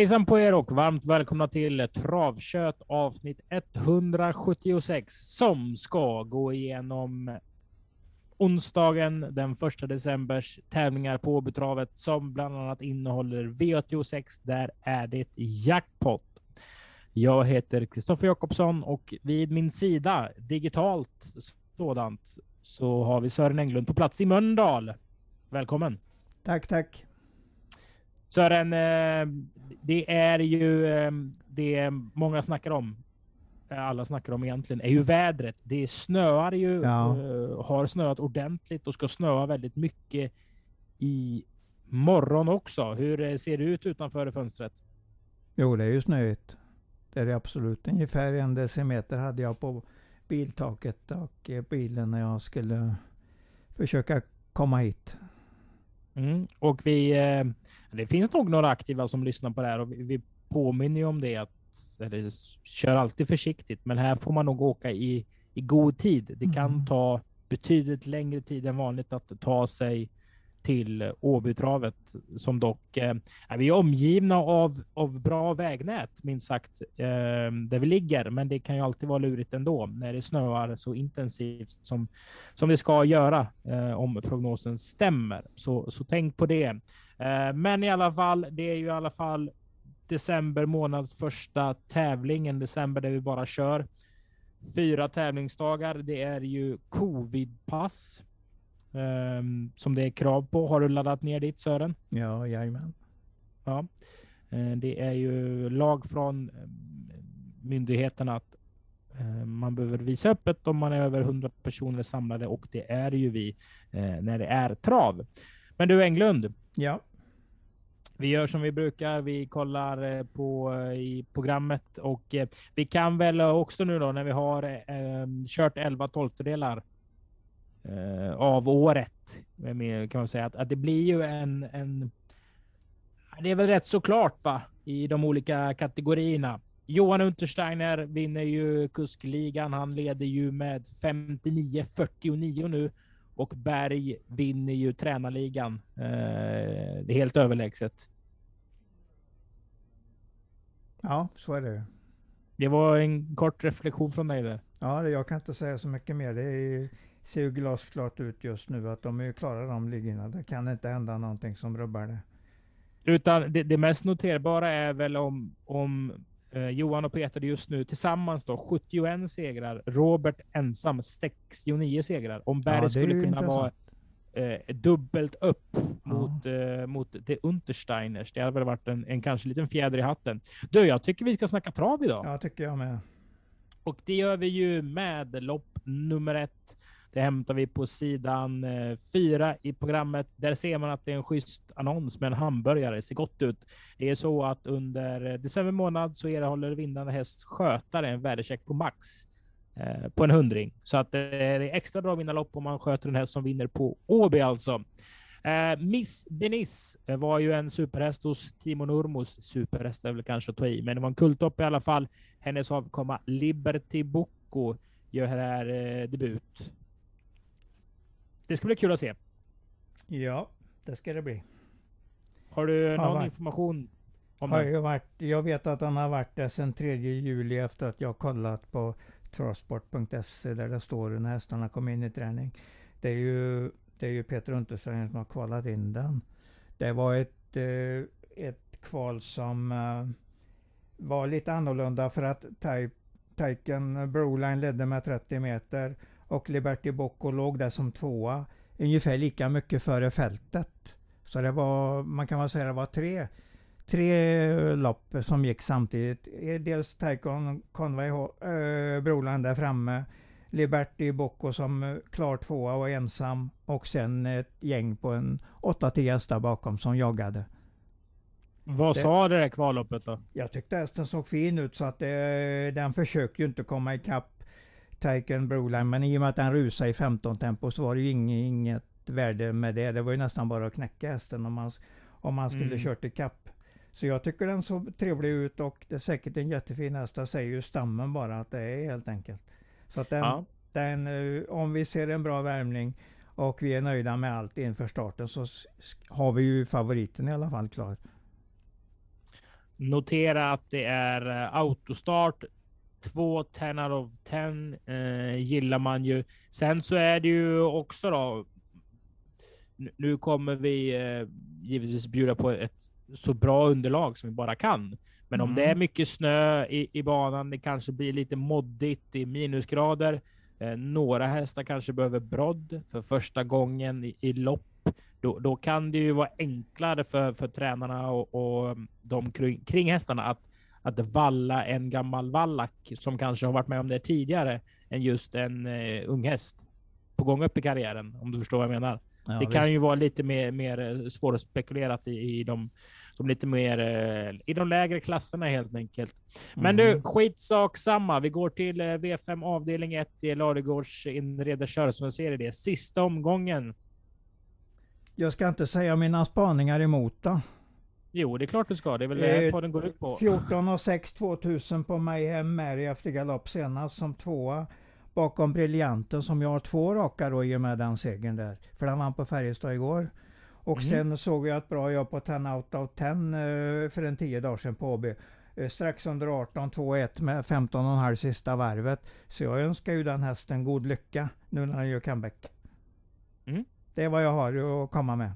Hejsan på er och varmt välkomna till Travkött avsnitt 176 som ska gå igenom onsdagen den 1 decembers tävlingar på Åbytravet som bland annat innehåller V86. Där är det jackpot. Jag heter Kristoffer Jakobsson och vid min sida digitalt sådant så har vi Sören Englund på plats i Mölndal. Välkommen! Tack, tack! Sören, eh, det är ju eh, det många snackar om. Eh, alla snackar om egentligen är ju vädret. Det snöar ju, ja. har snöat ordentligt och ska snöa väldigt mycket i morgon också. Hur ser det ut utanför fönstret? Jo, det är ju snöigt. Det är det absolut. Ungefär en decimeter hade jag på biltaket och bilen när jag skulle försöka komma hit. Mm. Och vi, eh, det finns nog några aktiva som lyssnar på det här och vi, påminner ju om det att eller, kör alltid försiktigt, men här får man nog åka i, i god tid. Det kan mm. ta betydligt längre tid än vanligt att ta sig till eh, Åbytravet som dock eh, vi är omgivna av, av bra vägnät minst sagt eh, där vi ligger. Men det kan ju alltid vara lurigt ändå när det snöar så intensivt som, som det ska göra eh, om prognosen stämmer. Så, så tänk på det. Eh, men i alla fall, det är ju i alla fall december månads första tävlingen, december där vi bara kör fyra tävlingsdagar. Det är ju covidpass um, som det är krav på. Har du laddat ner ditt Sören? Ja, jajamän. Ja, uh, det är ju lag från ehm, myndigheterna att man behöver visa öppet om man är över 100 personer samlade och det är ju vi uh, när det är trav. Men du Englund. Ja. Vi gör som vi brukar. Vi kollar på i programmet och vi kan väl också nu då när vi har eh, kört 11 tolftedelar eh, av året. Kan man säga att, att det blir ju en, en. Det är väl rätt så klart va i de olika kategorierna. Johan Untersteiner vinner ju kuskligan. Han leder ju med 59-49 nu och Berg vinner ju tränarligan. Eh, det är helt överlägset. Ja, så är det. Det var en kort reflektion från dig där. Ja, jag kan inte säga så mycket mer. Det är ser ju glasklart ut just nu att de är klara de liggorna. Det kan inte hända någonting som rubbar det. Utan det, det mest noterbara är väl om, om eh, Johan och Peter just nu tillsammans då 71 segrar. Robert ensam 69 segrar. Om Berg ja, skulle kunna intressant. vara eh, dubbelt upp ja. mot, eh, mot det Untersteiners. Det hade väl varit en, en kanske liten fjäder i hatten. Du, jag tycker vi ska snacka trav idag. Ja, tycker jag med. Och det gör vi ju med lopp nummer ett. Det hämtar vi på sidan eh, fyra i programmet. Där ser man att det är en schysst annons med en hamburgare. Det ser gott ut. Det är så att under eh, december månad så erhåller vinnande häst skötare en värdecheck på max eh, på en hundring. Så att det är extra bra vinnarlopp om man sköter en häst som vinner på Åby alltså. Eh, Miss Benis var ju en superhäst hos Timo Nurmos. Superhäst är väl kanske att ta i, men det var en kulttopp i alla fall. Hennes avkomma Liberty Bocco gör här eh, debut. Det ska bli kul att se. Ja, det ska det bli. Har du någon varit, information om har? Jag, varit, jag vet att han har varit där sedan 3 juli efter att jag kollat på travsport.se där det står när hästarna kom in i träning. Det är ju, det är ju Peter Untersteiner som har kvalat in den. Det var ett, eh, ett kval som eh, var lite annorlunda för att Taiken Broline ledde med 30 meter och Liberty Bocco låg där som tvåa ungefär lika mycket före fältet. Så det var, man kan väl säga det var tre, tre lopp som gick samtidigt. Dels Taikon Conway äh, Broland där framme. Liberty Bocco som klar tvåa och ensam. Och sen ett gäng på en 8-10 hästar bakom som jagade. Vad det, sa det där kvalloppet då? Jag tyckte hästen såg fin ut så att det, den försökte ju inte komma ikapp Taiken Broline. Men i och med att den rusade i 15 tempo så var det ju inget, inget värde med det. Det var ju nästan bara att knäcka hästen om man, om man skulle mm. kört ikapp. Så jag tycker den såg trevlig ut och det är säkert en jättefin häst. Det säger ju stammen bara att det är helt enkelt. Så att den, ja. den, eh, om vi ser en bra värmning och vi är nöjda med allt inför starten så har vi ju favoriten i alla fall klar. Notera att det är eh, autostart. 2 10 out of 10 eh, gillar man ju. Sen så är det ju också då. Nu kommer vi eh, givetvis bjuda på ett så bra underlag som vi bara kan. Men om det är mm. mycket snö i, i banan, det kanske blir lite moddigt i minusgrader. Eh, några hästar kanske behöver brodd för första gången i, i lopp. Då, då, kan det ju vara enklare för, för tränarna och, och de kring, kring hästarna att, att valla en gammal vallack som kanske har varit med om det tidigare än just en eh, ung häst på gång upp i karriären. Om du förstår vad jag menar. Ja, det kan ju vara lite mer, mer svårspekulerat i, i de de lite mer eh, i de lägre klasserna helt enkelt. Men mm. du, skitsak samma. Vi går till eh, V5 avdelning 1 i Ladegårds inreda körserie. Det sista omgången. Jag ska inte säga mina spaningar emot då. Jo, det är klart du ska. Det är väl det eh, podden går ut på. 14 och 6 2000 på Mayhem Mary efter galopp senast som tvåa. Bakom Briljanten som jag har två raka då i och med den segern där. För den vann på Färjestad igår. Och mm. sen såg jag ett bra jobb på 10 out of 10 eh, för en tio dagar sedan på AB. Eh, strax under 18, 2-1 med 15,5 sista varvet. Så jag önskar ju den hästen god lycka nu när den gör comeback. Mm. Det är vad jag har att komma med.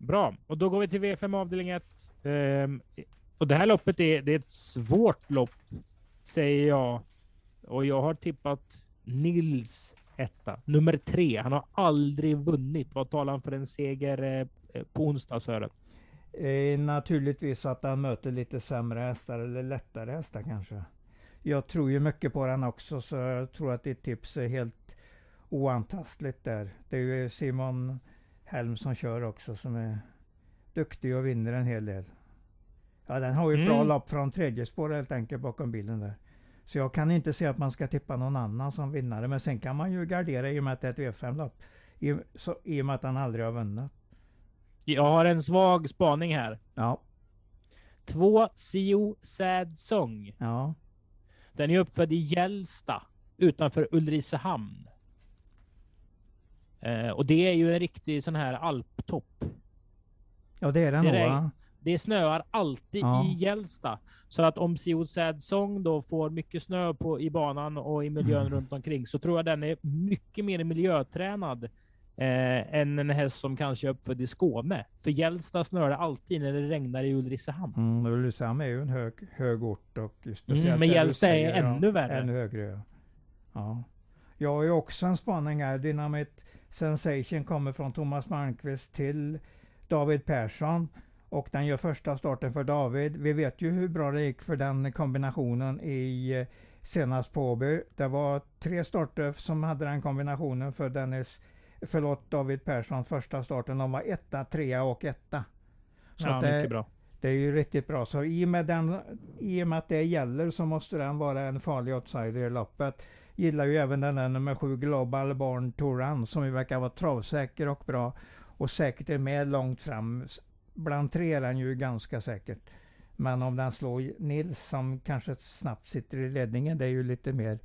Bra, och då går vi till V5 avdelning 1. Ehm, och det här loppet är, det är ett svårt lopp, säger jag. Och jag har tippat Nils etta. Nummer tre. Han har aldrig vunnit. Vad talar han för en seger eh, på onsdag, Sören? Eh, naturligtvis att han möter lite sämre hästar eller lättare hästar kanske. Jag tror ju mycket på den också så jag tror att ditt tips är helt oantastligt där. Det är ju Simon Helm som kör också som är duktig och vinner en hel del. Ja, den har ju mm. bra lopp från tredje spår helt enkelt bakom bilen där. Så jag kan inte se att man ska tippa någon annan som vinnare. Men sen kan man ju gardera i och med att det är ett V5-lopp. I, I och med att han aldrig har vunnit. Jag har en svag spaning här. Ja. Två Sio Sad Song. Ja. Den är uppfödd i Gällsta utanför Ulricehamn. Eh, och det är ju en riktig sån här alptopp. Ja det är den nog det snöar alltid ja. i Gällsta. Så att om Sio Sad Song då får mycket snö på, i banan och i miljön mm. runt omkring så tror jag den är mycket mer miljötränad eh, än en häst som kanske är uppfödd i Skåne. För Gällsta snöar det alltid när det regnar i Ulricehamn. Mm, Ulricehamn är ju en hög, hög ort och speciellt mm, Men Gällsta är ännu ja, värre. Ännu högre. Ja. Jag har ju också en spaning här. Dynamit Sensation kommer från Thomas Malmqvist till David Persson. Och den gör första starten för David. Vi vet ju hur bra det gick för den kombinationen i eh, senast på Åby. Det var tre starter som hade den kombinationen för Dennis, förlåt David Persson första starten. De var etta, trea och etta. Så ja, det, mycket bra. Det är ju riktigt bra. Så i och, med den, i och med att det gäller så måste den vara en farlig outsider i loppet. Gillar ju även den där nummer sju Global Barn Touran som ju verkar vara travsäker och bra. Och säkert är med långt fram bland tre är den ju ganska säkert. Men om den slår Nils som kanske snabbt sitter i ledningen, det är ju lite mer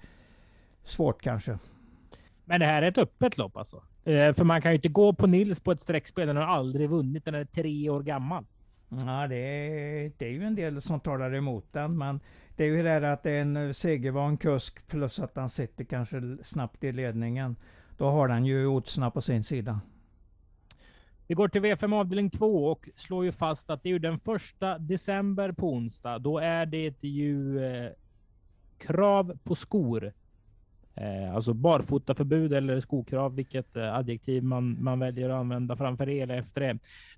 svårt kanske. Men det här är ett öppet lopp alltså? Eh, för man kan ju inte gå på Nils på ett streckspel. Den har aldrig vunnit. Den är tre år gammal. Ja, det är, det är ju en del som talar emot den. Men det är ju det där att det är en eh, segervan kusk plus att han sitter kanske snabbt i ledningen. Då har den ju oddsna på sin sida. Vi går till V5 avdelning 2 och slår ju fast att det är ju den första december på onsdag. Då är det ju eh, krav på skor. Eh, alltså barfotaförbud eller skokrav, vilket eh, adjektiv man, man väljer att använda framför det eller efter det.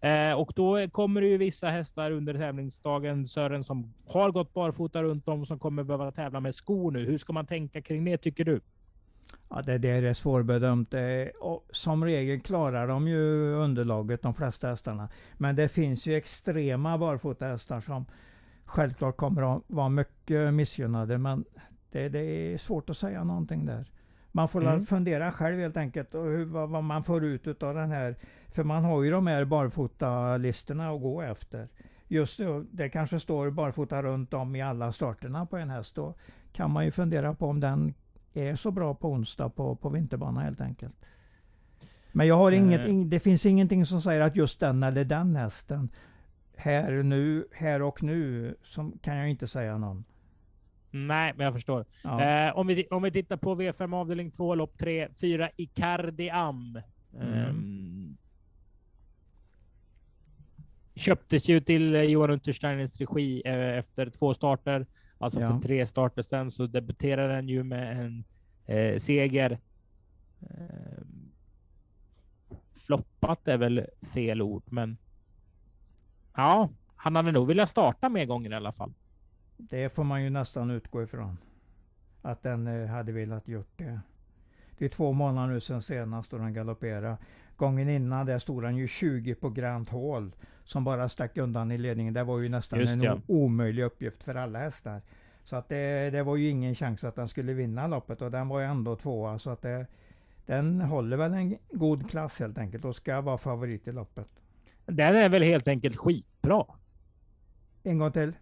Eh, och då kommer det ju vissa hästar under tävlingsdagen, Sören, som har gått barfota runt om som kommer behöva tävla med skor nu. Hur ska man tänka kring det tycker du? Ja, det där är svårbedömt. Eh, och som regel klarar de ju underlaget, de flesta hästarna. Men det finns ju extrema barfotahästar som självklart kommer att vara mycket missgynnade. Men det, det är svårt att säga någonting där. Man får mm. fundera själv helt enkelt och hur, vad, vad, man får ut av den här. För man har ju de här barfotalistorna att gå efter. Just nu, det kanske står barfota runt om i alla starterna på en häst. Då kan man ju fundera på om den är så bra på onsdag på, på vinterbana helt enkelt. Men jag har inget, det finns ingenting som säger att just den eller den hästen här, nu, här och nu som kan jag inte säga någon. Nej, men jag förstår. Ja. Eh, om, vi, om vi tittar på V5 avdelning 2, lopp 3, 4 Icardi Am. Mm. Ehm, köptes ju till eh, Johan Untersteiners regi eh, efter två starter. Alltså Ja. för tre starter sen så debuterade den ju med en eh, seger. Ehm, floppat är väl fel ord, men ja, han hade nog velat starta mer gånger i alla fall. Det får man ju nästan utgå ifrån. Att den eh, hade velat gjort det. Det är två månader nu sedan senast då den galopperade. Gången innan där stod han ju 20 på Grand Hall. Som bara stack undan i ledningen. Det var ju nästan Just en ja. omöjlig uppgift för alla hästar. Så att det, det var ju ingen chans att den skulle vinna loppet och den var ju ändå tvåa. Så att det, den håller väl en god klass helt enkelt och ska vara favorit i loppet. Den är väl helt enkelt skitbra. En gång till.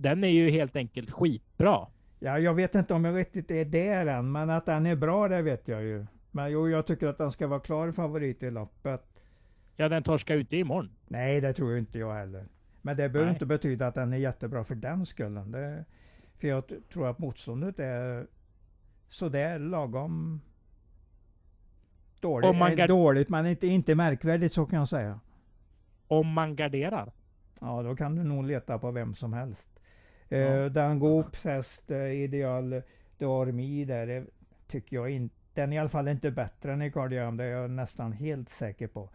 Den är ju helt enkelt skitbra. Ja, jag vet inte om jag riktigt är där än, men att den är bra det vet jag ju. Men jo, jag tycker att den ska vara klar favorit i loppet. Ja, den torskar ute imorgon. Nej, det tror inte jag heller. Men det behöver Nej. inte betyda att den är jättebra för den skullen. Det, för jag tror att motståndet är sådär lagom dåligt. Om man dåligt, men inte, inte märkvärdigt så kan jag säga. Om man garderar. Ja, då kan du nog leta på vem som helst. Ja. Eh, Dangoops häst, eh, Ideal Dormi där, det tycker jag inte. Den är i alla fall inte bättre än Icardium, det är jag nästan helt säker på.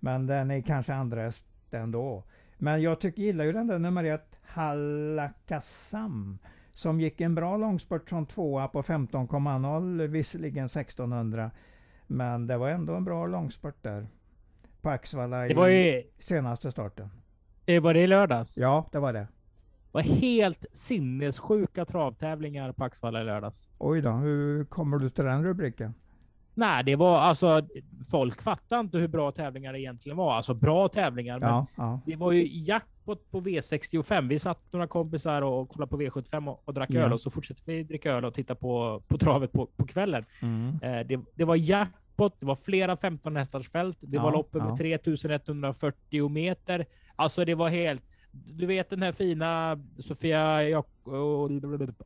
Men den är kanske andra häst ändå. Men jag tycker, gillar ju den där nummer ett, Halakasam. Som gick en bra långspurt som tvåa på 15,0, visserligen 1600. Men det var ändå en bra långspurt där. På Axvalla Det i var ju... senaste starten. eh, Var det i lördags? Ja, det var det. Var helt sinnessjuka travtävlingar på Axvalla i lördags. Oj då, hur kommer du till den rubriken? Nej, det var alltså... Folk fattar inte hur bra tävlingar det egentligen var. Alltså bra tävlingar. Men Ja, ja. det var ju jackpot på V65. Vi satt några kompisar och kollade på V75 och, och drack Ja. öl och så fortsatte vi dricka öl och titta på, på travet på, på kvällen. Mm. Eh, det, det var jackpot, det var flera 15 hästars fält, det Ja, var lopp över ja. 3140 meter. Alltså det var helt... Du vet den här fina Sofia Jak-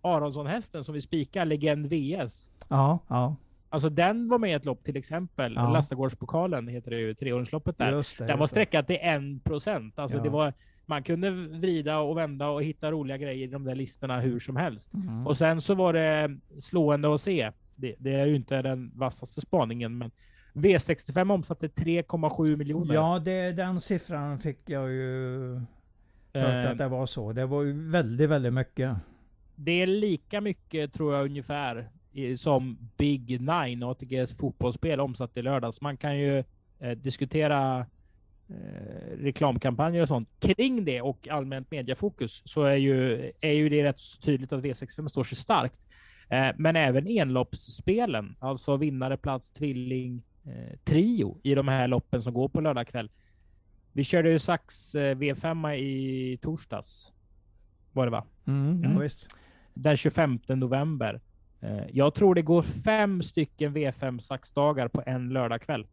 Aronsson-hästen som vi spikar, Legend VS. Ja, ja, Alltså den var med i ett lopp till exempel. Ja. Lastagårdspokalen heter det ju, treåringsloppet där. just det. Den var sträckad till en procent. Alltså Ja. det var, man kunde vrida och vända och hitta roliga grejer i de där listorna hur som helst. Mm. Och sen så var det slående att se. Det, det är ju inte den vassaste spaningen, men V65 omsatte 3,7 miljoner. Ja, det, den siffran fick jag ju hört att det var så. Det var ju väldigt, väldigt mycket. det är lika mycket tror jag ungefär som Big Nine, ATGs fotbollsspel, omsatt i lördags. Man kan ju eh, diskutera eh, reklamkampanjer och sånt kring det och allmänt mediafokus så är ju, är ju det rätt så tydligt att V65 står sig starkt. Eh, men även enloppsspelen, alltså vinnare, plats, tvilling, eh, trio i de här loppen som går på lördag kväll. Vi körde ju Sax eh, V5 i torsdags. Var det va? Mm, ja, Mm. visst. den 25 november. Eh, Jag tror det går fem stycken V5 saxdagar på en lördagkväll.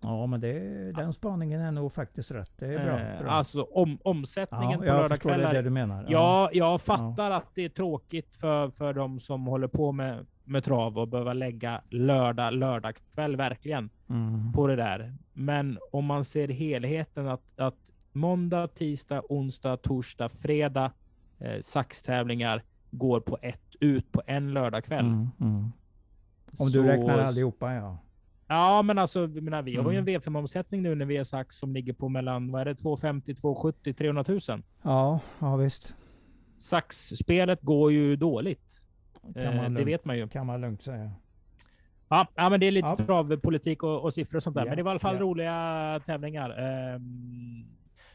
Ja, men det, den spaningen är nog faktiskt rätt. Det är bra. Eh, bra. Alltså om, omsättningen ja, på jag förstår det, det du menar. Ja, jag fattar att det är tråkigt för, för de som håller på med, med trav och behöva lägga lördag, lördagkväll verkligen Mm. på det där. Men om man ser helheten att, att måndag, tisdag, onsdag, torsdag, fredag eh, saxtävlingar går på ett ut på en lördagkväll. Mm, mm. Om du Så- räknar allihopa ja. Ja, men alltså, menar, vi har ju en Mm. V5-omsättning nu när vi har sagt som ligger på mellan, vad är det, 250, 270, 300 000. Ja, ja visst. Saxspelet går ju dåligt. Eh, det vet man ju. kan man lugnt säga. Ja, ja men det är lite Ja. travpolitik och, och siffror och sånt där. Ja, Men det var i alla fall ja. roliga tävlingar. Um,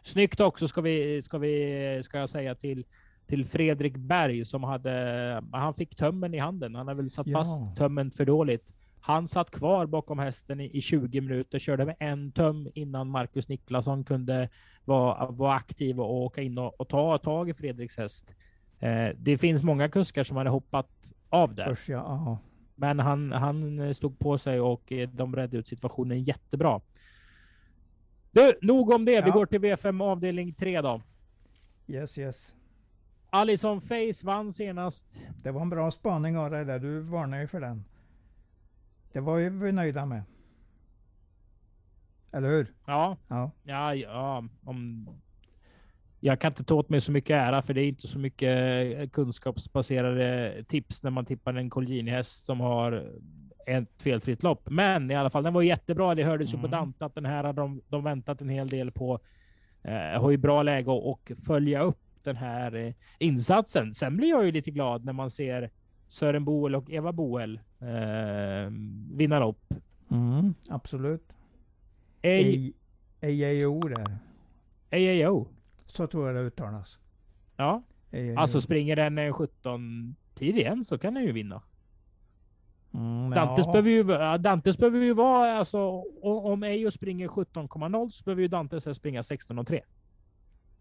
snyggt också ska vi, ska vi, ska jag säga till, till Fredrik Berg som hade, han fick tömmen i handen. Han har väl satt fast tömmen för dåligt. Han satt kvar bakom hästen i, i 20 minuter, körde med en töm innan Marcus Niklasson kunde vara, vara aktiv och åka in och, och ta tag i Fredriks häst. Eh, det finns många kuskar som hade hoppat av där. Usch, ja. Men han, han stod på sig och eh, de redde ut situationen jättebra. Du, nog om det. Vi Ja. går till V5 avdelning 3 då. Yes, yes. Alison Face vann senast. Det var en bra spaning av dig där. Du varnade ju för den. Det var ju vi nöjda med. Eller hur? Ja, Ja. ja, ja. Om... Jag kan inte ta åt mig så mycket ära för det är inte så mycket eh, kunskapsbaserade tips när man tippar en Colgjini-häst som har ett felfritt lopp. Men i alla fall, den var jättebra. Det hördes ju på Mm. Dante att den här har de, de väntat en hel del på. Eh, har ju bra läge att och följa upp den här eh, insatsen. Sen blir jag ju lite glad när man ser Sören Boel och Eva Boel eh, vinna lopp. Mm, absolut. Ej, AAO där. AAO. Så tror jag det uttalas. Ja, AAO. alltså springer den eh, 17 tid igen så kan den ju vinna. mm, Dantes, ja. behöver ju, Dantes behöver ju vara, alltså om Ejo springer 17,0 så behöver ju Dantes här springa 16,3.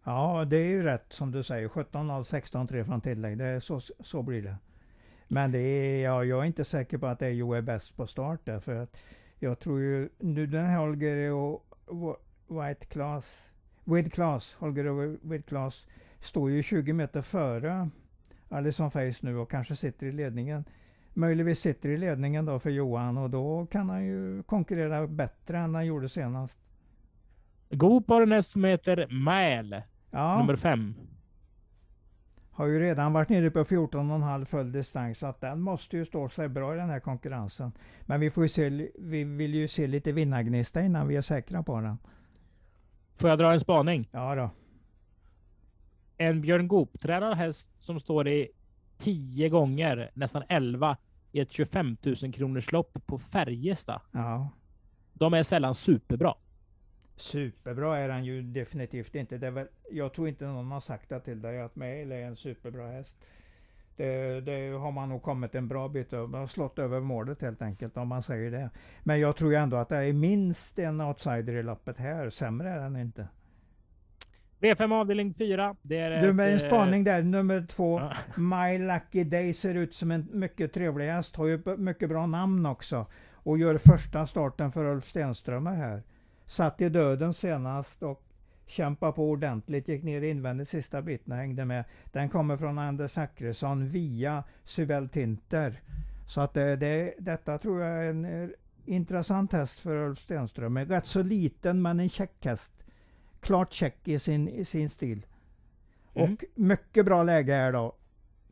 Ja, det är ju rätt som du säger. 17-0, 16-3 från tillägg. Det är så, så blir det. Men det är, ja, jag är inte säker på att EO är bäst på start där. För att jag tror ju, nu den här Holger och White Class, With Class, Holger With Class, står ju 20 meter före Alison Face nu och kanske sitter i ledningen. Möjligtvis sitter i ledningen då för Johan och då kan han ju konkurrera bättre än han gjorde senast. God på den häst som heter Mäl, Ja. nummer 5. har ju redan varit nere på 14,5 full distans så att den måste ju stå sig bra i den här konkurrensen. Men vi får se, vi vill ju se lite vinnargnista innan vi är säkra på den. Får jag dra en spaning? Ja då. En Björn Goop-tränad häst som står i 10 gånger, nästan 11, i ett 25 000 kronors lopp på Färjestad. Ja. De är sällan superbra. Superbra är han ju definitivt inte. Det väl, jag tror inte någon har sagt det till dig att Mail är en superbra häst. Det, det har man nog kommit en bra bit över. Man har slått över målet helt enkelt om man säger det. Men jag tror ändå att det är minst en outsider i loppet här. Sämre är den inte. V5 avdelning 4. Det är Du ett, med en eh, spaning där, nummer två. ja. My Lucky Day ser ut som en mycket trevlig häst. Har ju mycket bra namn också. Och gör första starten för Ulf Stenströmer här. Satt i döden senast och kämpade på ordentligt. Gick ner invändigt sista biten och hängde med. Den kommer från Anders Zachrisson via Sybel Tinter. Så att det, det, detta tror jag är en eh, intressant häst för Ulf Stenström. En Rätt så liten men en check häst. Klart check i sin, i sin stil. Mm. Och mycket bra läge här då.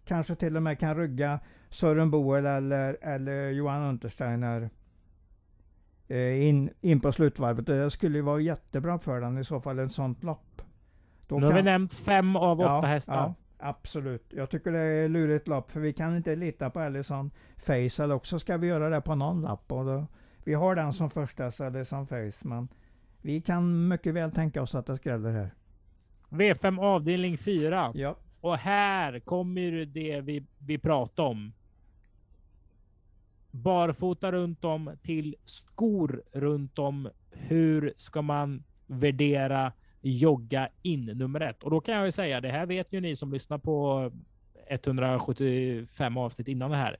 Kanske till och med kan rygga Sören Boel eller, eller Johan Untersteiner eh, in, in på slutvarvet. Det skulle ju vara jättebra för den i så fall, en sånt lopp. Då Nu har vi nämnt fem av åtta hästar. Ja, absolut. Jag tycker det är lurigt lopp för vi kan inte lita på Ellison Face eller också ska vi göra det på någon lapp. Och då, vi har den som första Ellison Face men vi kan mycket väl tänka oss att det skräller här. V5 avdelning 4. Ja. Och här kommer det vi, vi pratade om. Barfota runt om till skor runt om. Hur ska man värdera jogga in nummer ett? Och då kan jag ju säga, det här vet ju ni som lyssnar på 175 avsnitt innan det här.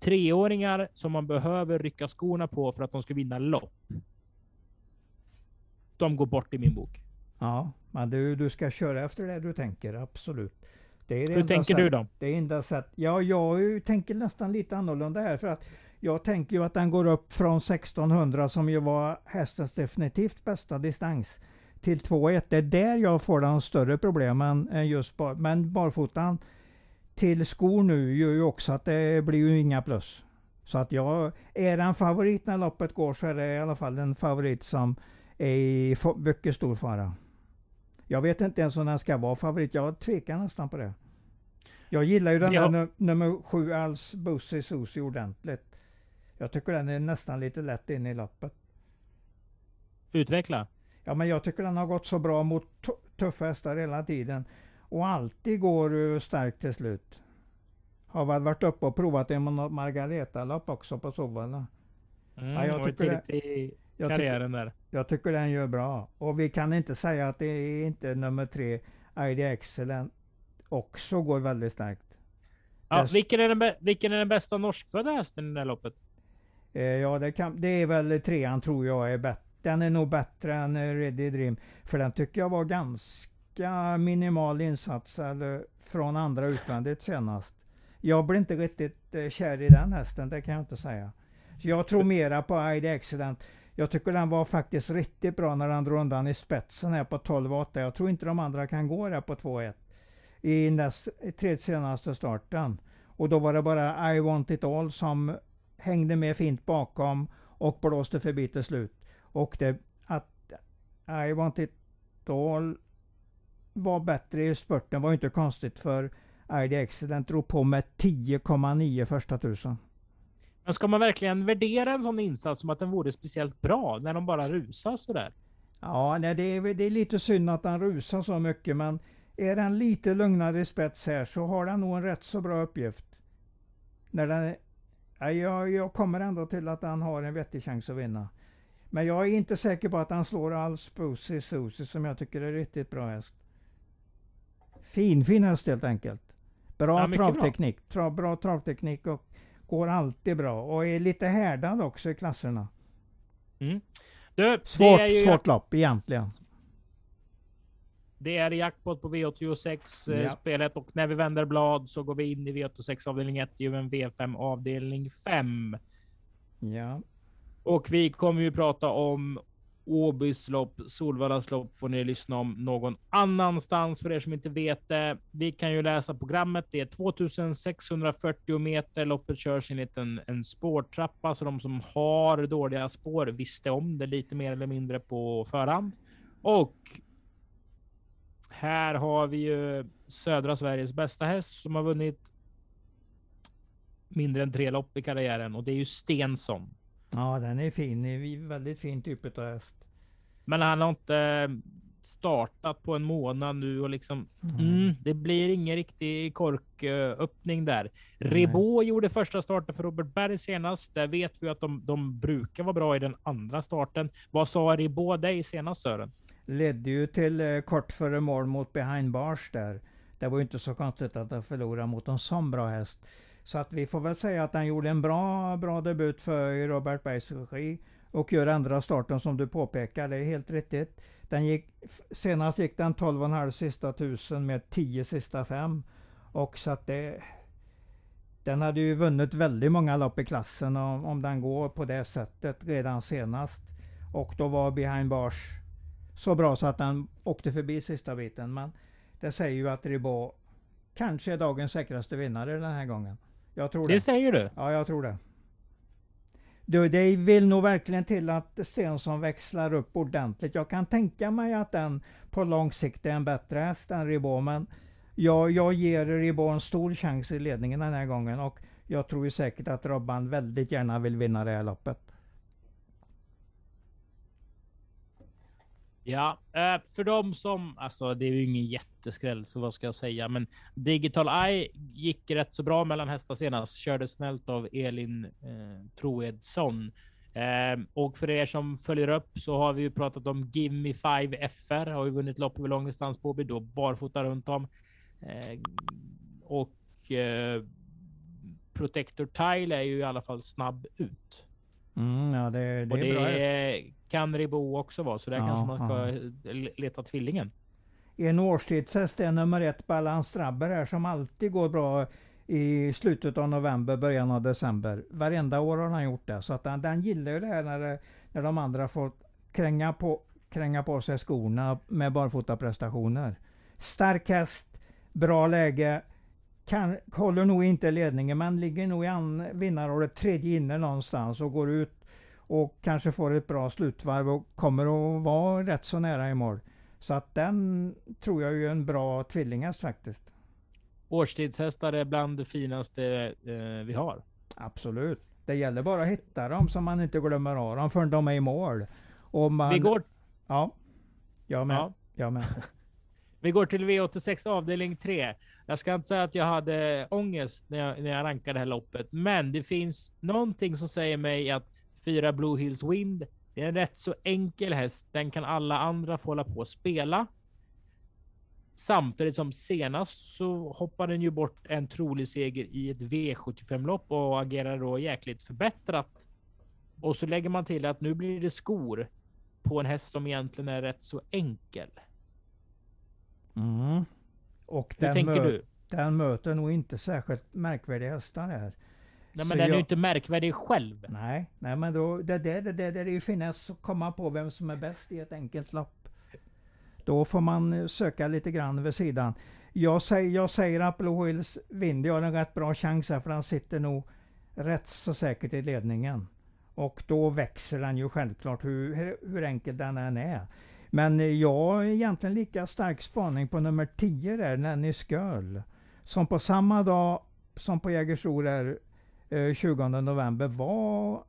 Treåringar som man behöver rycka skorna på för att de ska vinna lopp. De går bort i min bok. Ja, men du, du ska köra efter det du tänker, absolut. Det är det Hur tänker sätt- du då? Det är enda sätt. Ja, jag tänker nästan lite annorlunda här för att jag tänker ju att den går upp från 1600 som ju var hästens definitivt bästa distans till 2,1. Det är där jag får de större problemen än just bar, men barfotan till skor nu gör ju också att det blir ju inga plus. Så att jag, är en favorit när loppet går så är det i alla fall en favorit som är i mycket stor fara. Jag vet inte ens om den ska vara favorit. Jag tvekar nästan på det. Jag gillar ju den Ja. där nu- nummer sju alls Bussi Susi ordentligt. Jag tycker den är nästan lite lätt in i loppet. Utveckla. Ja, men jag tycker den har gått så bra mot tu- tuffa hästar hela tiden. Och alltid går uh, starkt till slut. Har väl varit uppe och provat en Margareta-lopp också på Sovalla. Mm, Ja, jag tycker det- i Jag, tycker- karriären där. jag tycker den gör bra. Och vi kan inte säga att det är inte nummer tre, ID Excellent, också går väldigt starkt. Ja, vilken, är den vilken är den bästa norskfödda hästen i det här loppet? Eh, ja, det, kan, det är väl trean tror jag är bättre. den är nog bättre än eh, Ready Dream. För den tycker jag var ganska minimal insats eller, från andra utvändigt senast. Jag blir inte riktigt eh, kär i den hästen, det kan jag inte säga. Så jag tror mera på ID Accident. Jag tycker den var faktiskt riktigt bra när den drog undan i spetsen här på 12,8. Jag tror inte de andra kan gå där på 2,1 i näst, tredje senaste starten. Och då var det bara I want it all som hängde med fint bakom och blåste förbi till slut. Och det, att I want it all var bättre i spurten var inte konstigt för ID Accident drog på med 10,9 första tusen. Men ska man verkligen värdera en sån insats som att den vore speciellt bra när de bara rusar sådär? Ja, nej, det, är, det är lite synd att den rusar så mycket, men är den lite lugnare i spets här så har den nog en rätt så bra uppgift. När den, jag, jag kommer ändå till att den har en vettig chans att vinna. Men jag är inte säker på att han slår alls Boosie Susie som jag tycker är riktigt bra häst. Fin, fin häst helt enkelt. Bra ja, travteknik, Tra, bra travteknik och går alltid bra och är lite härdad också i klasserna. Mm. Du, svårt, ju... svårt lopp egentligen. Det är jackpot på V86 eh, ja. spelet och när vi vänder blad så går vi in i V86 avdelning 1 i en V5 avdelning 5. Ja. Och vi kommer ju prata om Åbys lopp, Solvallas lopp får ni lyssna om någon annanstans för er som inte vet det. Vi kan ju läsa programmet. Det är 2640 meter. Loppet körs enligt en, en spårtrappa, så de som har dåliga spår visste om det lite mer eller mindre på förhand. Och här har vi ju södra Sveriges bästa häst som har vunnit mindre än tre lopp i karriären och det är ju Stensson. Ja, den är fin. Det är väldigt fin typ av häst. Men han har inte startat på en månad nu och liksom mm. Mm, det blir ingen riktig korköppning där. Ribot gjorde första starten för Robert Berg senast. Där vet vi att de, de brukar vara bra i den andra starten. Vad sa Ribot dig senast Sören? Ledde ju till eh, kort före mål mot behind bars där. Det var ju inte så konstigt att han förlorade mot en sån bra häst. Så att vi får väl säga att han gjorde en bra, bra debut för Robert Bergs regi och gör andra starten som du påpekar. Det är helt riktigt. Den gick, senast gick den 12,5 sista tusen med 10 sista fem. Och så att det, den hade ju vunnit väldigt många lopp i klassen om, om den går på det sättet redan senast. Och då var behind bars så bra så att den åkte förbi sista biten. Men det säger ju att Ribot kanske är dagens säkraste vinnare den här gången. Jag tror det. Det säger du? Ja, jag tror det. Du, det vill nog verkligen till att Stensson växlar upp ordentligt. Jag kan tänka mig att den på lång sikt är en bättre häst än Ribot, men jag, jag ger Ribot en stor chans i ledningen den här gången och jag tror ju säkert att Robban väldigt gärna vill vinna det här loppet. Ja, eh, för de som, alltså det är ju ingen jätteskräll, så vad ska jag säga, men Digital Eye gick rätt så bra mellan hästar senast, körde snällt av Elin eh, Troedsson. Eh, och för er som följer upp så har vi ju pratat om Give Me Five FR, har ju vunnit lopp över långdistans på då barfota runt om. Eh, och eh, Protector Tile är ju i alla fall snabb ut. Mm, ja, det, det och är bra. Kan Ribot också vara, så där ja, kanske man ska ja. leta tvillingen. En årstidshäst är nummer ett Balans Strabber här som alltid går bra i slutet av november, början av december. Varenda år har han gjort det. Så att den, den gillar ju det här när, det, när de andra får kränga på, kränga på sig skorna med barfotaprestationer. Stark häst, bra läge, kan, håller nog inte ledningen men ligger nog i vinnarrådet tredje inne någonstans och går ut och kanske får ett bra slutvarv och kommer att vara rätt så nära i mål. Så att den tror jag är en bra tvillinghäst faktiskt. Årstidshästar är bland det finaste eh, vi har. Absolut. Det gäller bara att hitta dem så man inte glömmer av dem förrän de är i mål. Och man, vi går... Ja. Jag med. Ja. Jag med. vi går till V86 avdelning 3. Jag ska inte säga att jag hade ångest när jag, när jag rankade det här loppet, men det finns någonting som säger mig att fyra Blue Hills Wind. Det är en rätt så enkel häst. Den kan alla andra få hålla på och spela. Samtidigt som senast så hoppade den ju bort en trolig seger i ett V75 lopp och agerar då jäkligt förbättrat. Och så lägger man till att nu blir det skor. på en häst som egentligen är rätt så enkel. Mm. Och Hur tänker du? den möter nog inte särskilt märkvärdiga hästar här. Nej, men den är jag- ju inte märkvärdig själv. Nej, nej men då, det, det, det, det, det är ju finess att komma på vem som är bäst i ett enkelt lopp. Då får man eh, söka lite grann vid sidan. Jag säger, jag säger att Blue Hills vinner. Jag har en rätt bra chans här för han sitter nog rätt så säkert i ledningen. Och då växer den ju självklart hur, hur- enkel den än är. Men eh, jag har egentligen lika stark spaning på nummer 10 där, Nanny Girl. Som på samma dag som på Jägersro där eh, 20 november var,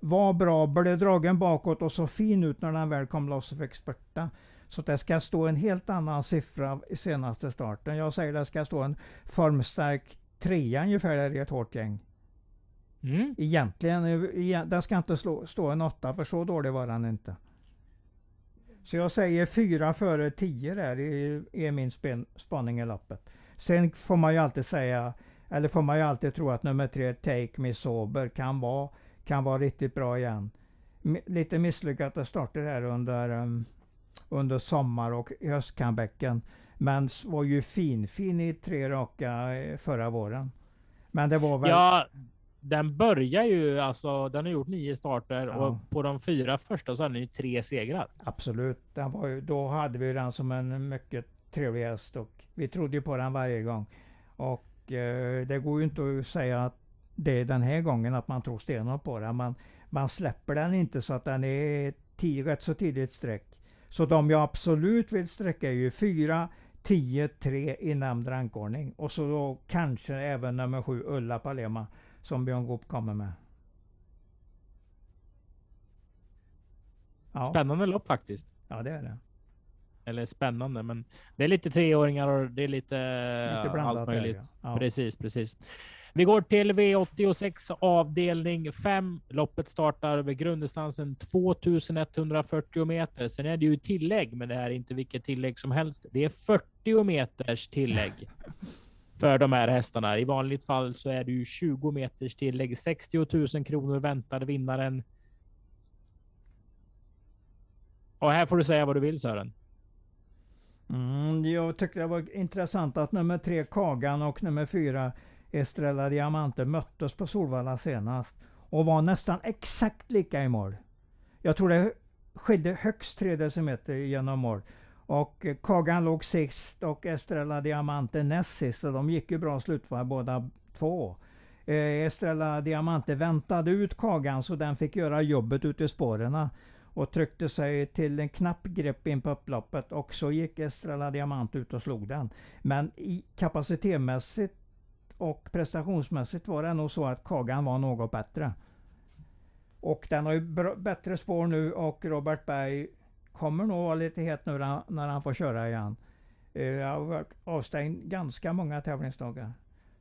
var bra, blev dragen bakåt och så fin ut när den väl kom loss och fick spurta. Så det ska stå en helt annan siffra i senaste starten. Jag säger det ska stå en formstark trea ungefär där i ett hårt gäng. Mm. Egentligen, eh, igen- den ska inte slå, stå en åtta för så dålig var den inte. Så jag säger fyra före tio där i min spen, spaning i loppet. Sen får man ju alltid säga, eller får man ju alltid tro att nummer tre, Take Me Sober, kan vara, kan vara riktigt bra igen. M- lite misslyckade starter här under, um, under sommar och höstcomebacken. Men var ju fin, fin i tre raka eh, förra våren. Men det var väl... Ja, den börjar ju alltså. Den har gjort nio starter Ja. och på de fyra första så har den ju tre segrar. Absolut. Den var ju, då hade vi den som en mycket trevlig häst och vi trodde ju på den varje gång. Och det går ju inte att säga att det är den här gången att man tror stenhårt på den. Man, man släpper den inte så att den är tio, rätt så tidigt streck. Så de jag absolut vill sträcka är ju 4, 10, 3 i nämnd rankordning. Och så då kanske även nummer 7 Ulla Palema som Björn Goop kommer med. Ja, Spännande lopp faktiskt. ja det är det. Eller spännande, men det är lite treåringar och det är lite, Lite eh, blandat allt möjligt. ja. Precis, precis. Vi går till V86 avdelning 5. Loppet startar vid grunddistansen 2140 meter. Sen är det ju tillägg, men det här är inte vilket tillägg som helst. Det är 40 meters tillägg för de här hästarna. I vanligt fall så är det ju 20 meters tillägg. 60 000 kronor väntar vinnaren. Och här får du säga vad du vill Sören. Mm, jag tyckte det var intressant att nummer tre Kagan och nummer fyra Estrella Diamante möttes på Solvalla senast och var nästan exakt lika i mål. Jag tror det skilde högst tre decimeter genom mål. Och Kagan låg sist och Estrella Diamante näst sist och de gick ju bra slutvarv båda två. Eh, Estrella Diamante väntade ut Kagan så den fick göra jobbet ute i spåren och tryckte sig till en knapp grepp in på upploppet och så gick Estrella Diamant ut och slog den. Men i kapacitetmässigt och prestationsmässigt var det nog så att Kagan var något bättre. Och den har ju bättre spår nu och Robert Berg kommer nog vara lite het nu när han, får köra igen. Eh, jag har varit avstängd ganska många tävlingsdagar.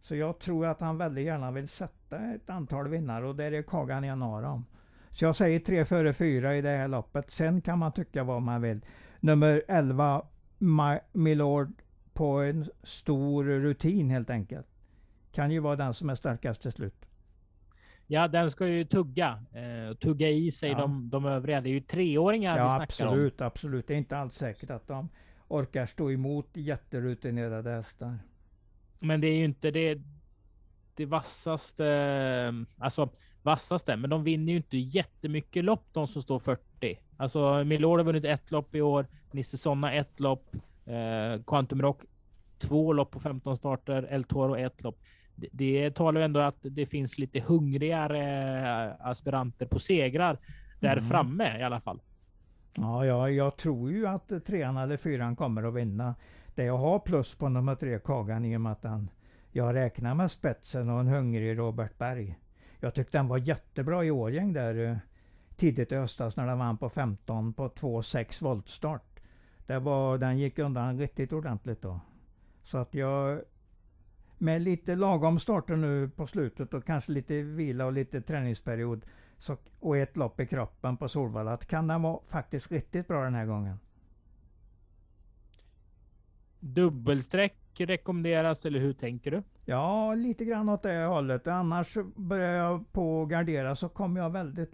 Så jag tror att han väldigt gärna vill sätta ett antal vinnare och där är Kagan en av dem. Så jag säger 3 före 4 i det här loppet. Sen kan man tycka vad man vill. Nummer 11, My Milord, på en stor rutin helt enkelt. Kan ju vara den som är starkast till slut. Ja, den ska ju tugga. Eh, tugga i sig Ja. de, de övriga. Det är ju treåringar vi Ja snackar om. absolut, absolut. Det är inte alls säkert att de orkar stå emot jätterutinerade hästar. Men det är ju inte det, det vassaste. Alltså vassaste, men de vinner ju inte jättemycket lopp de som står 40. Alltså Milord har vunnit ett lopp i år. Nisse Sonna ett lopp. Eh, Quantum Rock två lopp på 15 starter. El Toro ett lopp. Det, det talar ju ändå att det finns lite hungrigare eh, aspiranter på segrar där Mm. framme i alla fall. Ja, ja, jag tror ju att trean eller fyran kommer att vinna. Det jag har plus på nummer tre, Kagan, i och med att han, jag räknar med spetsen och en hungrig Robert Berg. Jag tyckte den var jättebra i Årgäng där eh, tidigt i höstas när den vann på 15 på 2,6 voltstart. Det var, den gick undan riktigt ordentligt då. Så att jag med lite lagom starter nu på slutet och kanske lite vila och lite träningsperiod så, och ett lopp i kroppen på Solvalla kan den vara faktiskt riktigt bra den här gången. Dubbelsträck rekommenderas, eller hur tänker du? Ja, lite grann åt det hållet. Annars börjar jag på att gardera så kommer jag väldigt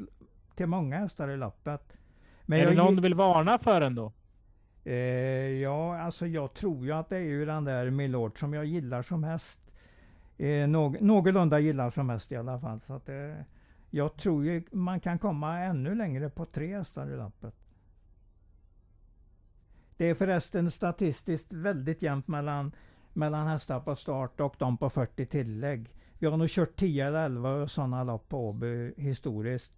till många hästar i loppet. Men är det någon du vill varna för ändå? Eh, ja, alltså jag tror ju att det är ju den där Milord som jag gillar som mest. Eh, någ någorlunda gillar som mest i alla fall. Så att, eh, jag tror ju man kan komma ännu längre på tre hästar i lappet. Det är förresten statistiskt väldigt jämnt mellan, mellan hästar på start och de på 40 tillägg. Vi har nog kört 10 eller 11 sådana lopp på Åby historiskt.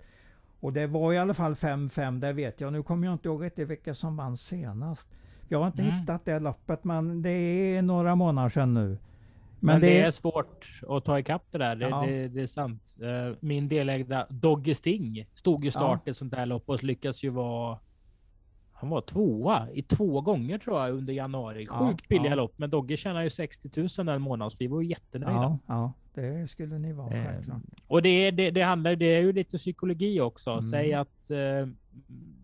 Och det var i alla fall 5-5, det vet jag. Nu kommer jag inte ihåg riktigt vilka som vann senast. Jag har inte mm. hittat det loppet, men det är några månader sedan nu. Men, men det, det, är svårt att ta ikapp det där. Det, ja. det, det är sant. Eh, min delägda Dogge Sting stod ju start ja. i sånt där lopp och lyckas ju vara han var tvåa i två gånger tror jag under januari. Sjukt billiga ja. lopp, men Dogge tjänar ju 60 000 den månaden, så vi var ju jättenöjda. Ja, det skulle ni vara. Eh, och det, det, det, handlar, det är ju lite psykologi också. Mm. Säg att eh,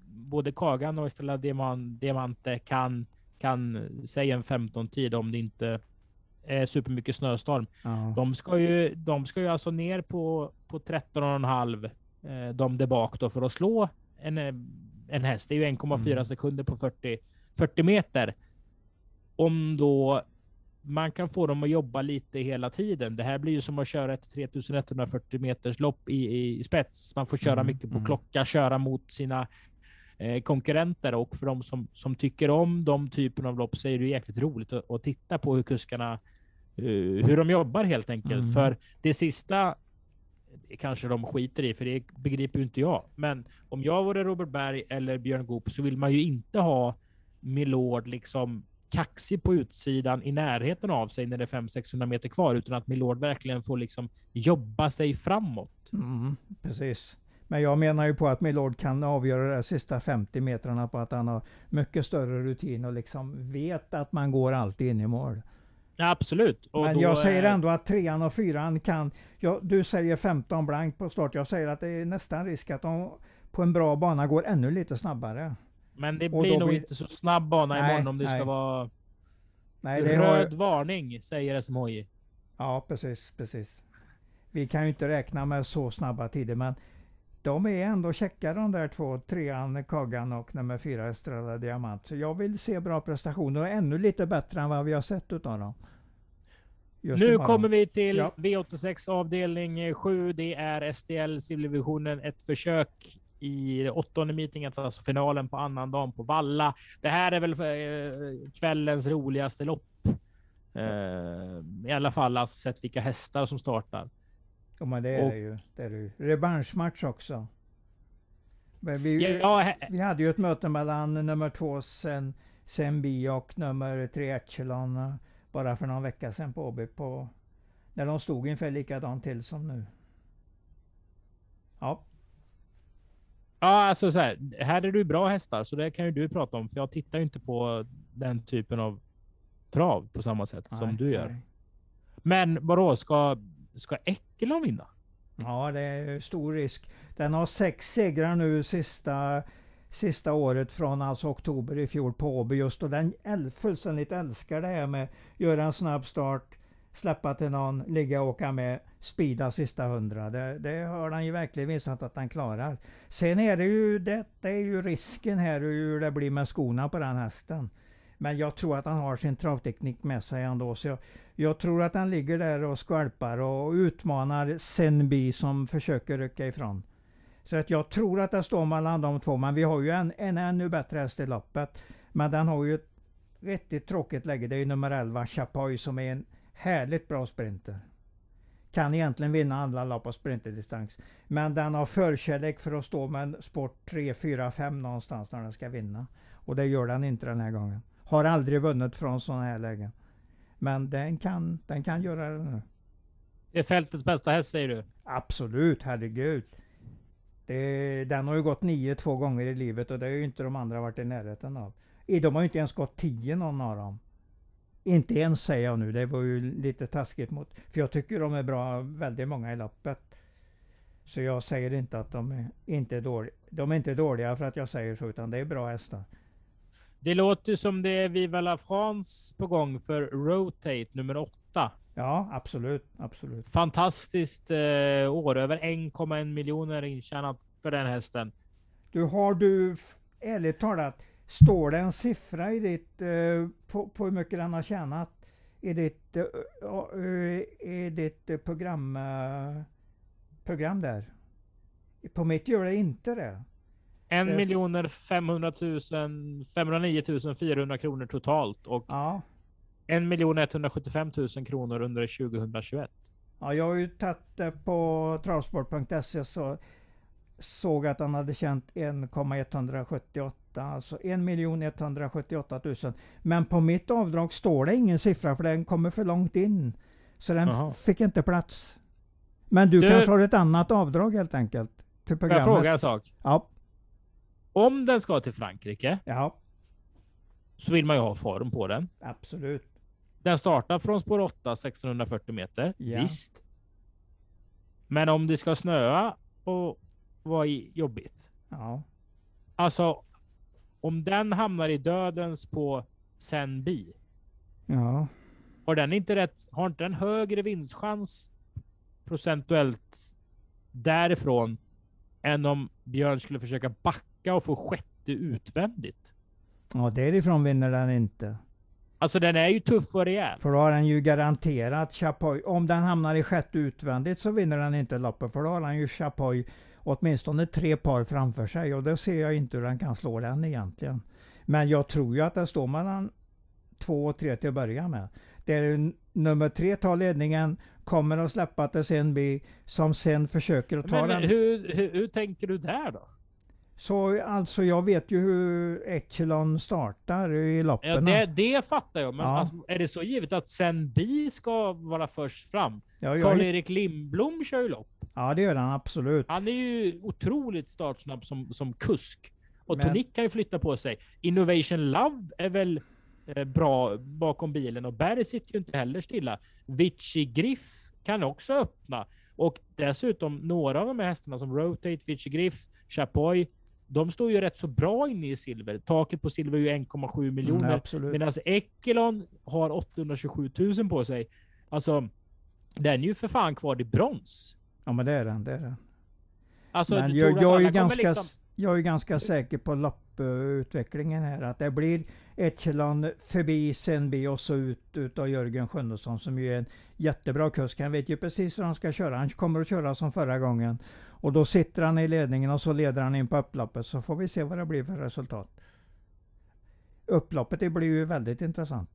både Kagan och Estella Diamante kan, kan säga en 15 tid om det inte är supermycket snöstorm. Ja. De ska ju, de ska ju alltså ner på, på 13,5 eh, de där bak då för att slå en eh, en häst. Det är ju 1,4 mm. sekunder på 40, 40 meter. Om då man kan få dem att jobba lite hela tiden. Det här blir ju som att köra ett 3140 meters lopp i, i spets. Man får köra mm, mycket på mm. klocka, köra mot sina eh, konkurrenter och för de som, som tycker om de typen av lopp så är det jäkligt roligt att, att titta på hur kuskarna uh, hur de jobbar helt enkelt. Mm. För det sista kanske de skiter i, för det begriper ju inte jag. Men om jag vore Robert Berg eller Björn Goop så vill man ju inte ha Milord liksom kaxig på utsidan i närheten av sig när det är 500-600 meter kvar, utan att Milord verkligen får liksom jobba sig framåt. Mm, precis. Men jag menar ju på att Milord kan avgöra de sista 50 metrarna på att han har mycket större rutin och liksom vet att man går alltid in i mål. Absolut. Och Men jag säger ändå att trean och fyran kan... Ja, du säger 15 blank på start. Jag säger att det är nästan risk att de på en bra bana går ännu lite snabbare. Men det blir nog blir... inte så snabb bana nej, imorgon om det nej. ska vara... Nej, det Röd har... varning, säger SMHI. Ja, precis, precis. Vi kan ju inte räkna med så snabba tider, men de är ändå käcka de där två, trean Kagan och nummer fyra Estrella Diamant. Så jag vill se bra prestationer och ännu lite bättre än vad vi har sett utav dem. Just nu kommer vi till ja. V86 avdelning 7. Det är STL Civilvisionen. Ett försök i åttonde meetinget, alltså finalen på annan dagen på Valla. Det här är väl eh, kvällens roligaste lopp. Eh, I alla fall alltså sett vilka hästar som startar. Ja, men det är och, det ju. Det är det Revanschmatch också. Men vi, ja, vi hade ju ett möte mellan nummer två sen, Senbi och nummer tre Echelon bara för någon vecka sedan på Åby. På, när de stod ungefär likadant till som nu. Ja. Ja, alltså så här. Här är du bra hästar, så det kan ju du prata om. För jag tittar ju inte på den typen av trav på samma sätt nej, som du gör. Nej. Men vadå, ska Ska Eckelon vinna? Ja, det är stor risk. Den har sex segrar nu sista, sista året från alltså oktober i fjol på Åby just och den äl, fullständigt älskar det här med att göra en snabb start, släppa till någon, ligga och åka med, speeda sista hundra. Det, det har han ju verkligen visat att han klarar. Sen är det ju, det, det är ju risken här hur det blir med skorna på den hästen. Men jag tror att han har sin travteknik med sig ändå. Så jag, jag tror att han ligger där och skvalpar och utmanar Senbi som försöker rycka ifrån. Så att jag tror att det står mellan de två. Men vi har ju en, en ännu bättre häst i loppet. Men den har ju ett riktigt tråkigt läge. Det är ju nummer 11, Chapoy, som är en härligt bra sprinter. Kan egentligen vinna alla lopp på sprinterdistans. Men den har förkärlek för att stå med en sport 3, 4, 5 någonstans när den ska vinna. Och det gör den inte den här gången. Har aldrig vunnit från sådana här lägen. Men den kan, den kan göra det nu. Det är fältets bästa häst säger du? Absolut, herregud. Det, den har ju gått nio två gånger i livet och det har ju inte de andra varit i närheten av. De har ju inte ens gått tio någon av dem. Inte ens säger jag nu, det var ju lite taskigt mot... För jag tycker de är bra, väldigt många i loppet. Så jag säger inte att de är inte är dåliga. De är inte dåliga för att jag säger så, utan det är bra hästar. Det låter som det är Viva la France på gång för Rotate nummer åtta. Ja, absolut. absolut. Fantastiskt eh, år. Över 1,1 miljoner intjänat för den hästen. Du, har du ärligt talat, står det en siffra i ditt, eh, på, på hur mycket den har tjänat i ditt, eh, i ditt program, eh, program där? På mitt gör det inte det. En miljoner 500 000, 509 400 kronor totalt och ja. en miljon 175 000 kronor under 2021. Ja, jag har ju tagit det på travsport.se så såg att han hade tjänat 1,178, alltså 1 178 000. Men på mitt avdrag står det ingen siffra för den kommer för långt in. Så den Aha. fick inte plats. Men du, du kanske har ett annat avdrag helt enkelt? Till programmet. Får jag fråga en sak? Ja. Om den ska till Frankrike. Ja. Så vill man ju ha form på den. Absolut. Den startar från spår 8, 1640 meter. Ja. Visst. Men om det ska snöa och vara jobbigt. Ja. Alltså, om den hamnar i dödens på Senbi. Ja. Har den inte rätt, har inte den högre vinstchans procentuellt därifrån än om Björn skulle försöka backa och få sjätte utvändigt? Ja, därifrån vinner den inte. Alltså den är ju tuff och rejäl. För då har den ju garanterat Chapoy. Om den hamnar i sjätte utvändigt så vinner den inte loppet. För då har den ju Chapoy åtminstone tre par framför sig. Och då ser jag inte hur den kan slå den egentligen. Men jag tror ju att det står mellan två och tre till att börja med. Där nummer tre tar ledningen, kommer att släppa till sen bli som sen försöker att ta men, den. Hur, hur, hur tänker du där då? Så alltså jag vet ju hur Echelon startar i loppen. Ja, det, det fattar jag. Men ja. alltså, är det så givet att Senbi ska vara först fram? Ja, Karl-Erik Lindblom kör ju lopp. Ja, det gör han absolut. Han är ju otroligt startsnabb som, som kusk. Och men... Tonic kan ju flytta på sig. Innovation Love är väl eh, bra bakom bilen och Barry sitter ju inte heller stilla. Vici Griff kan också öppna. Och dessutom några av de här hästarna som Rotate, Vici Griff, Chapoy, de står ju rätt så bra inne i silver. Taket på silver är ju 1,7 miljoner. Mm, Medan Ekelon har 827 000 på sig. Alltså, den är ju för fan kvar i brons. Ja men det är den, det är den. Alltså, men jag, jag, är ganska, liksom... jag är ganska säker på lopputvecklingen här. Att det blir Echelon förbi Senbi och så ut, ut av Jörgen Sjunnesson som ju är en jättebra kusk. Han vet ju precis hur han ska köra. Han kommer att köra som förra gången. Och då sitter han i ledningen och så leder han in på upploppet. Så får vi se vad det blir för resultat. Upploppet det blir ju väldigt intressant.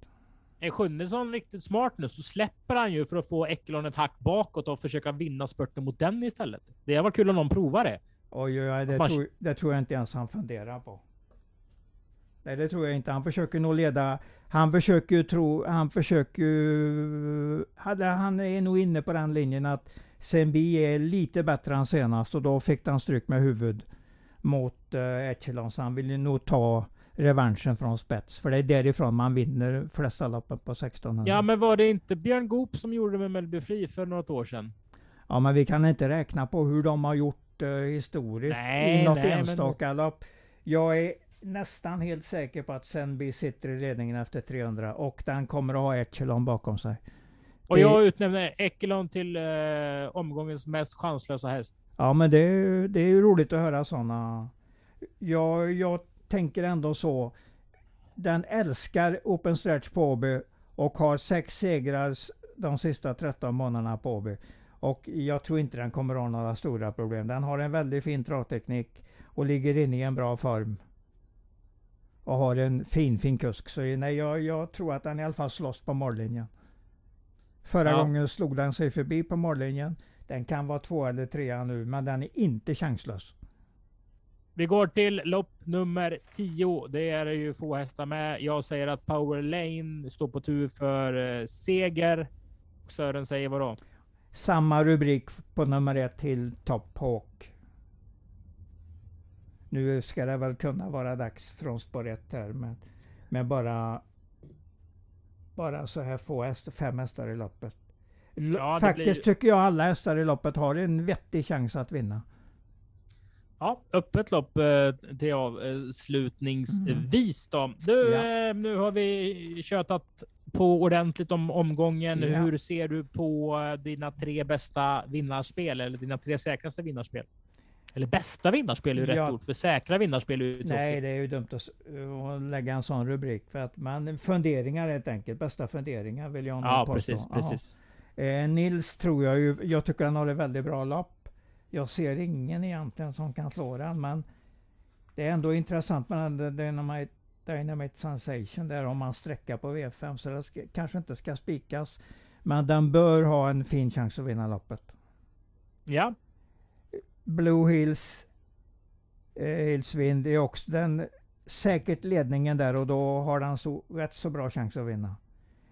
Är Sjunnesson riktigt smart nu så släpper han ju för att få Ekelon ett hack bakåt och försöka vinna spurten mot den istället. Det var kul om någon provar det. Oj, oj, oj det, man... tror, det tror jag inte ens han funderar på. Nej, det tror jag inte. Han försöker nog leda. Han försöker ju tro, han försöker ju, han är nog inne på den linjen att Senbi är lite bättre än senast och då fick han stryk med huvud mot uh, Echelon. Så han vill ju nog ta revanschen från spets. För det är därifrån man vinner flesta loppen på 1600. Ja, men var det inte Björn Goop som gjorde det med Mellby Fri för något år sedan? Ja, men vi kan inte räkna på hur de har gjort uh, historiskt nej, i något nej, enstaka men... lopp. Jag är nästan helt säker på att Senby sitter i ledningen efter 300 och den kommer att ha Echelon bakom sig. Och det... jag utnämner Ekelon till eh, omgångens mest chanslösa häst. Ja, men det är, det är ju roligt att höra sådana. Jag, jag tänker ändå så. Den älskar Open Stretch på Åby och har sex segrar de sista 13 månaderna på Åby. Och jag tror inte den kommer ha några stora problem. Den har en väldigt fin travteknik och ligger inne i en bra form. Och har en fin, fin kusk. Så nej, jag, jag tror att den i alla fall slåss på mållinjen. Förra ja. gången slog den sig förbi på mållinjen. Den kan vara två eller trea nu, men den är inte chanslös. Vi går till lopp nummer 10. Det är ju få hästar med. Jag säger att Power Lane står på tur för eh, seger. Sören säger vad då? Samma rubrik på nummer ett till Top Hawk. Nu ska det väl kunna vara dags från spår 1 här med, med bara bara så här få hästar, fem hästar i loppet. Ja, Faktiskt blir... tycker jag alla hästar i loppet har en vettig chans att vinna. Ja, öppet lopp eh, till avslutningsvis då. Du, ja. eh, nu har vi tjötat på ordentligt om omgången. Ja. Hur ser du på eh, dina tre bästa vinnarspel eller dina tre säkraste vinnarspel? Eller bästa vinnarspel är ju Ja. rätt ord, för säkra vinnarspel är ju tråkigt. Nej, det är ju dumt att, lägga en sån rubrik. För att man, funderingar helt enkelt. Bästa funderingar vill jag nog Ja, påstå. precis, precis. Eh, Nils tror jag ju, jag tycker han har ett väldigt bra lopp. Jag ser ingen egentligen som kan slå den, men det är ändå intressant med Dynamite, Dynamite Sensation där om man sträcker på V5 så det ska, kanske inte ska spikas. Men den bör ha en fin chans att vinna loppet. Ja, Blue Hills, eh, är också den säkert ledningen där och då har den så, rätt så bra chans att vinna.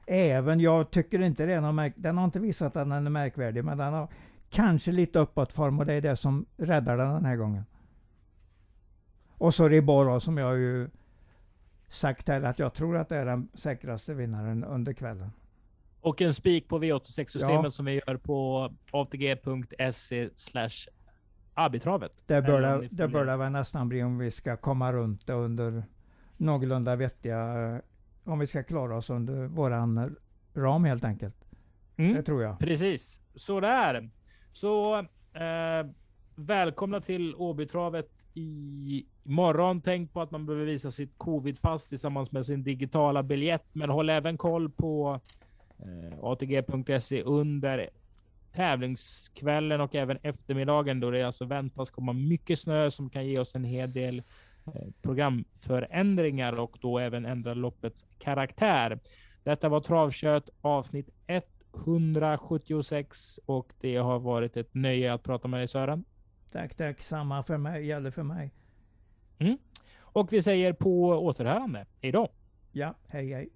Även, jag tycker inte det är någon märk, den har inte visat att den är märkvärdig men den har kanske lite uppåtform och det är det som räddar den den här gången. Och så Ribora som jag ju sagt här att jag tror att det är den säkraste vinnaren under kvällen. och en spik på V86-systemet Ja. som vi gör på atg.se Abitravet. Det bör det, det bör det väl nästan bli om vi ska komma runt det under någorlunda vettiga, om vi ska klara oss under våran ram helt enkelt. Mm. Det tror jag. Precis, så där. Så eh, välkomna till Åbytravet i morgon. Tänk på att man behöver visa sitt covidpass tillsammans med sin digitala biljett, men håll även koll på eh, atg.se under tävlingskvällen och även eftermiddagen då det alltså väntas komma mycket snö som kan ge oss en hel del eh, programförändringar och då även ändra loppets karaktär. Detta var Travkött avsnitt 176 och det har varit ett nöje att prata med dig Sören. Tack, tack. Samma för mig, gäller för mig. Och vi säger på återhörande. Hej då! Ja, hej hej.